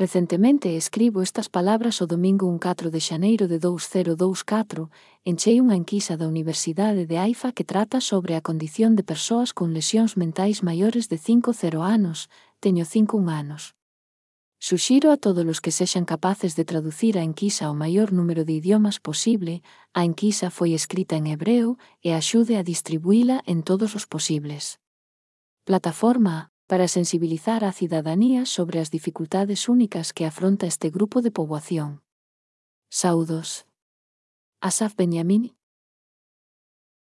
Recentemente escribo estas palabras o domingo un 4 de xaneiro de 2024, enchei unha enquisa da Universidade de Haifa que trata sobre a condición de persoas con lesións mentais maiores de 5-0 anos, teño 51 anos. Suxiro a todos os que sexan capaces de traducir a enquisa ao maior número de idiomas posible, a enquisa foi escrita en hebreo e axude a distribuíla en todos os posibles. Plataforma para sensibilizar a cidadanía sobre as dificultades únicas que afronta este grupo de poboación. Saudos. Asaf Benjamini